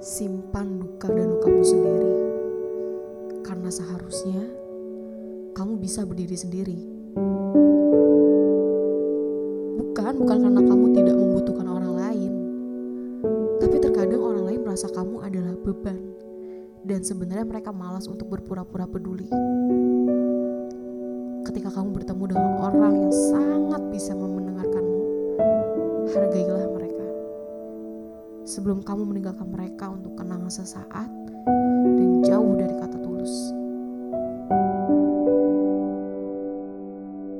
simpan duka dan lukamu sendiri. Karena seharusnya kamu bisa berdiri sendiri. Bukan, bukan karena kamu tidak membutuhkan orang lain. Tapi terkadang orang lain merasa kamu adalah beban. Dan sebenarnya mereka malas untuk berpura-pura peduli. Ketika kamu bertemu dengan orang yang sangat Sebelum kamu meninggalkan mereka untuk kenangan sesaat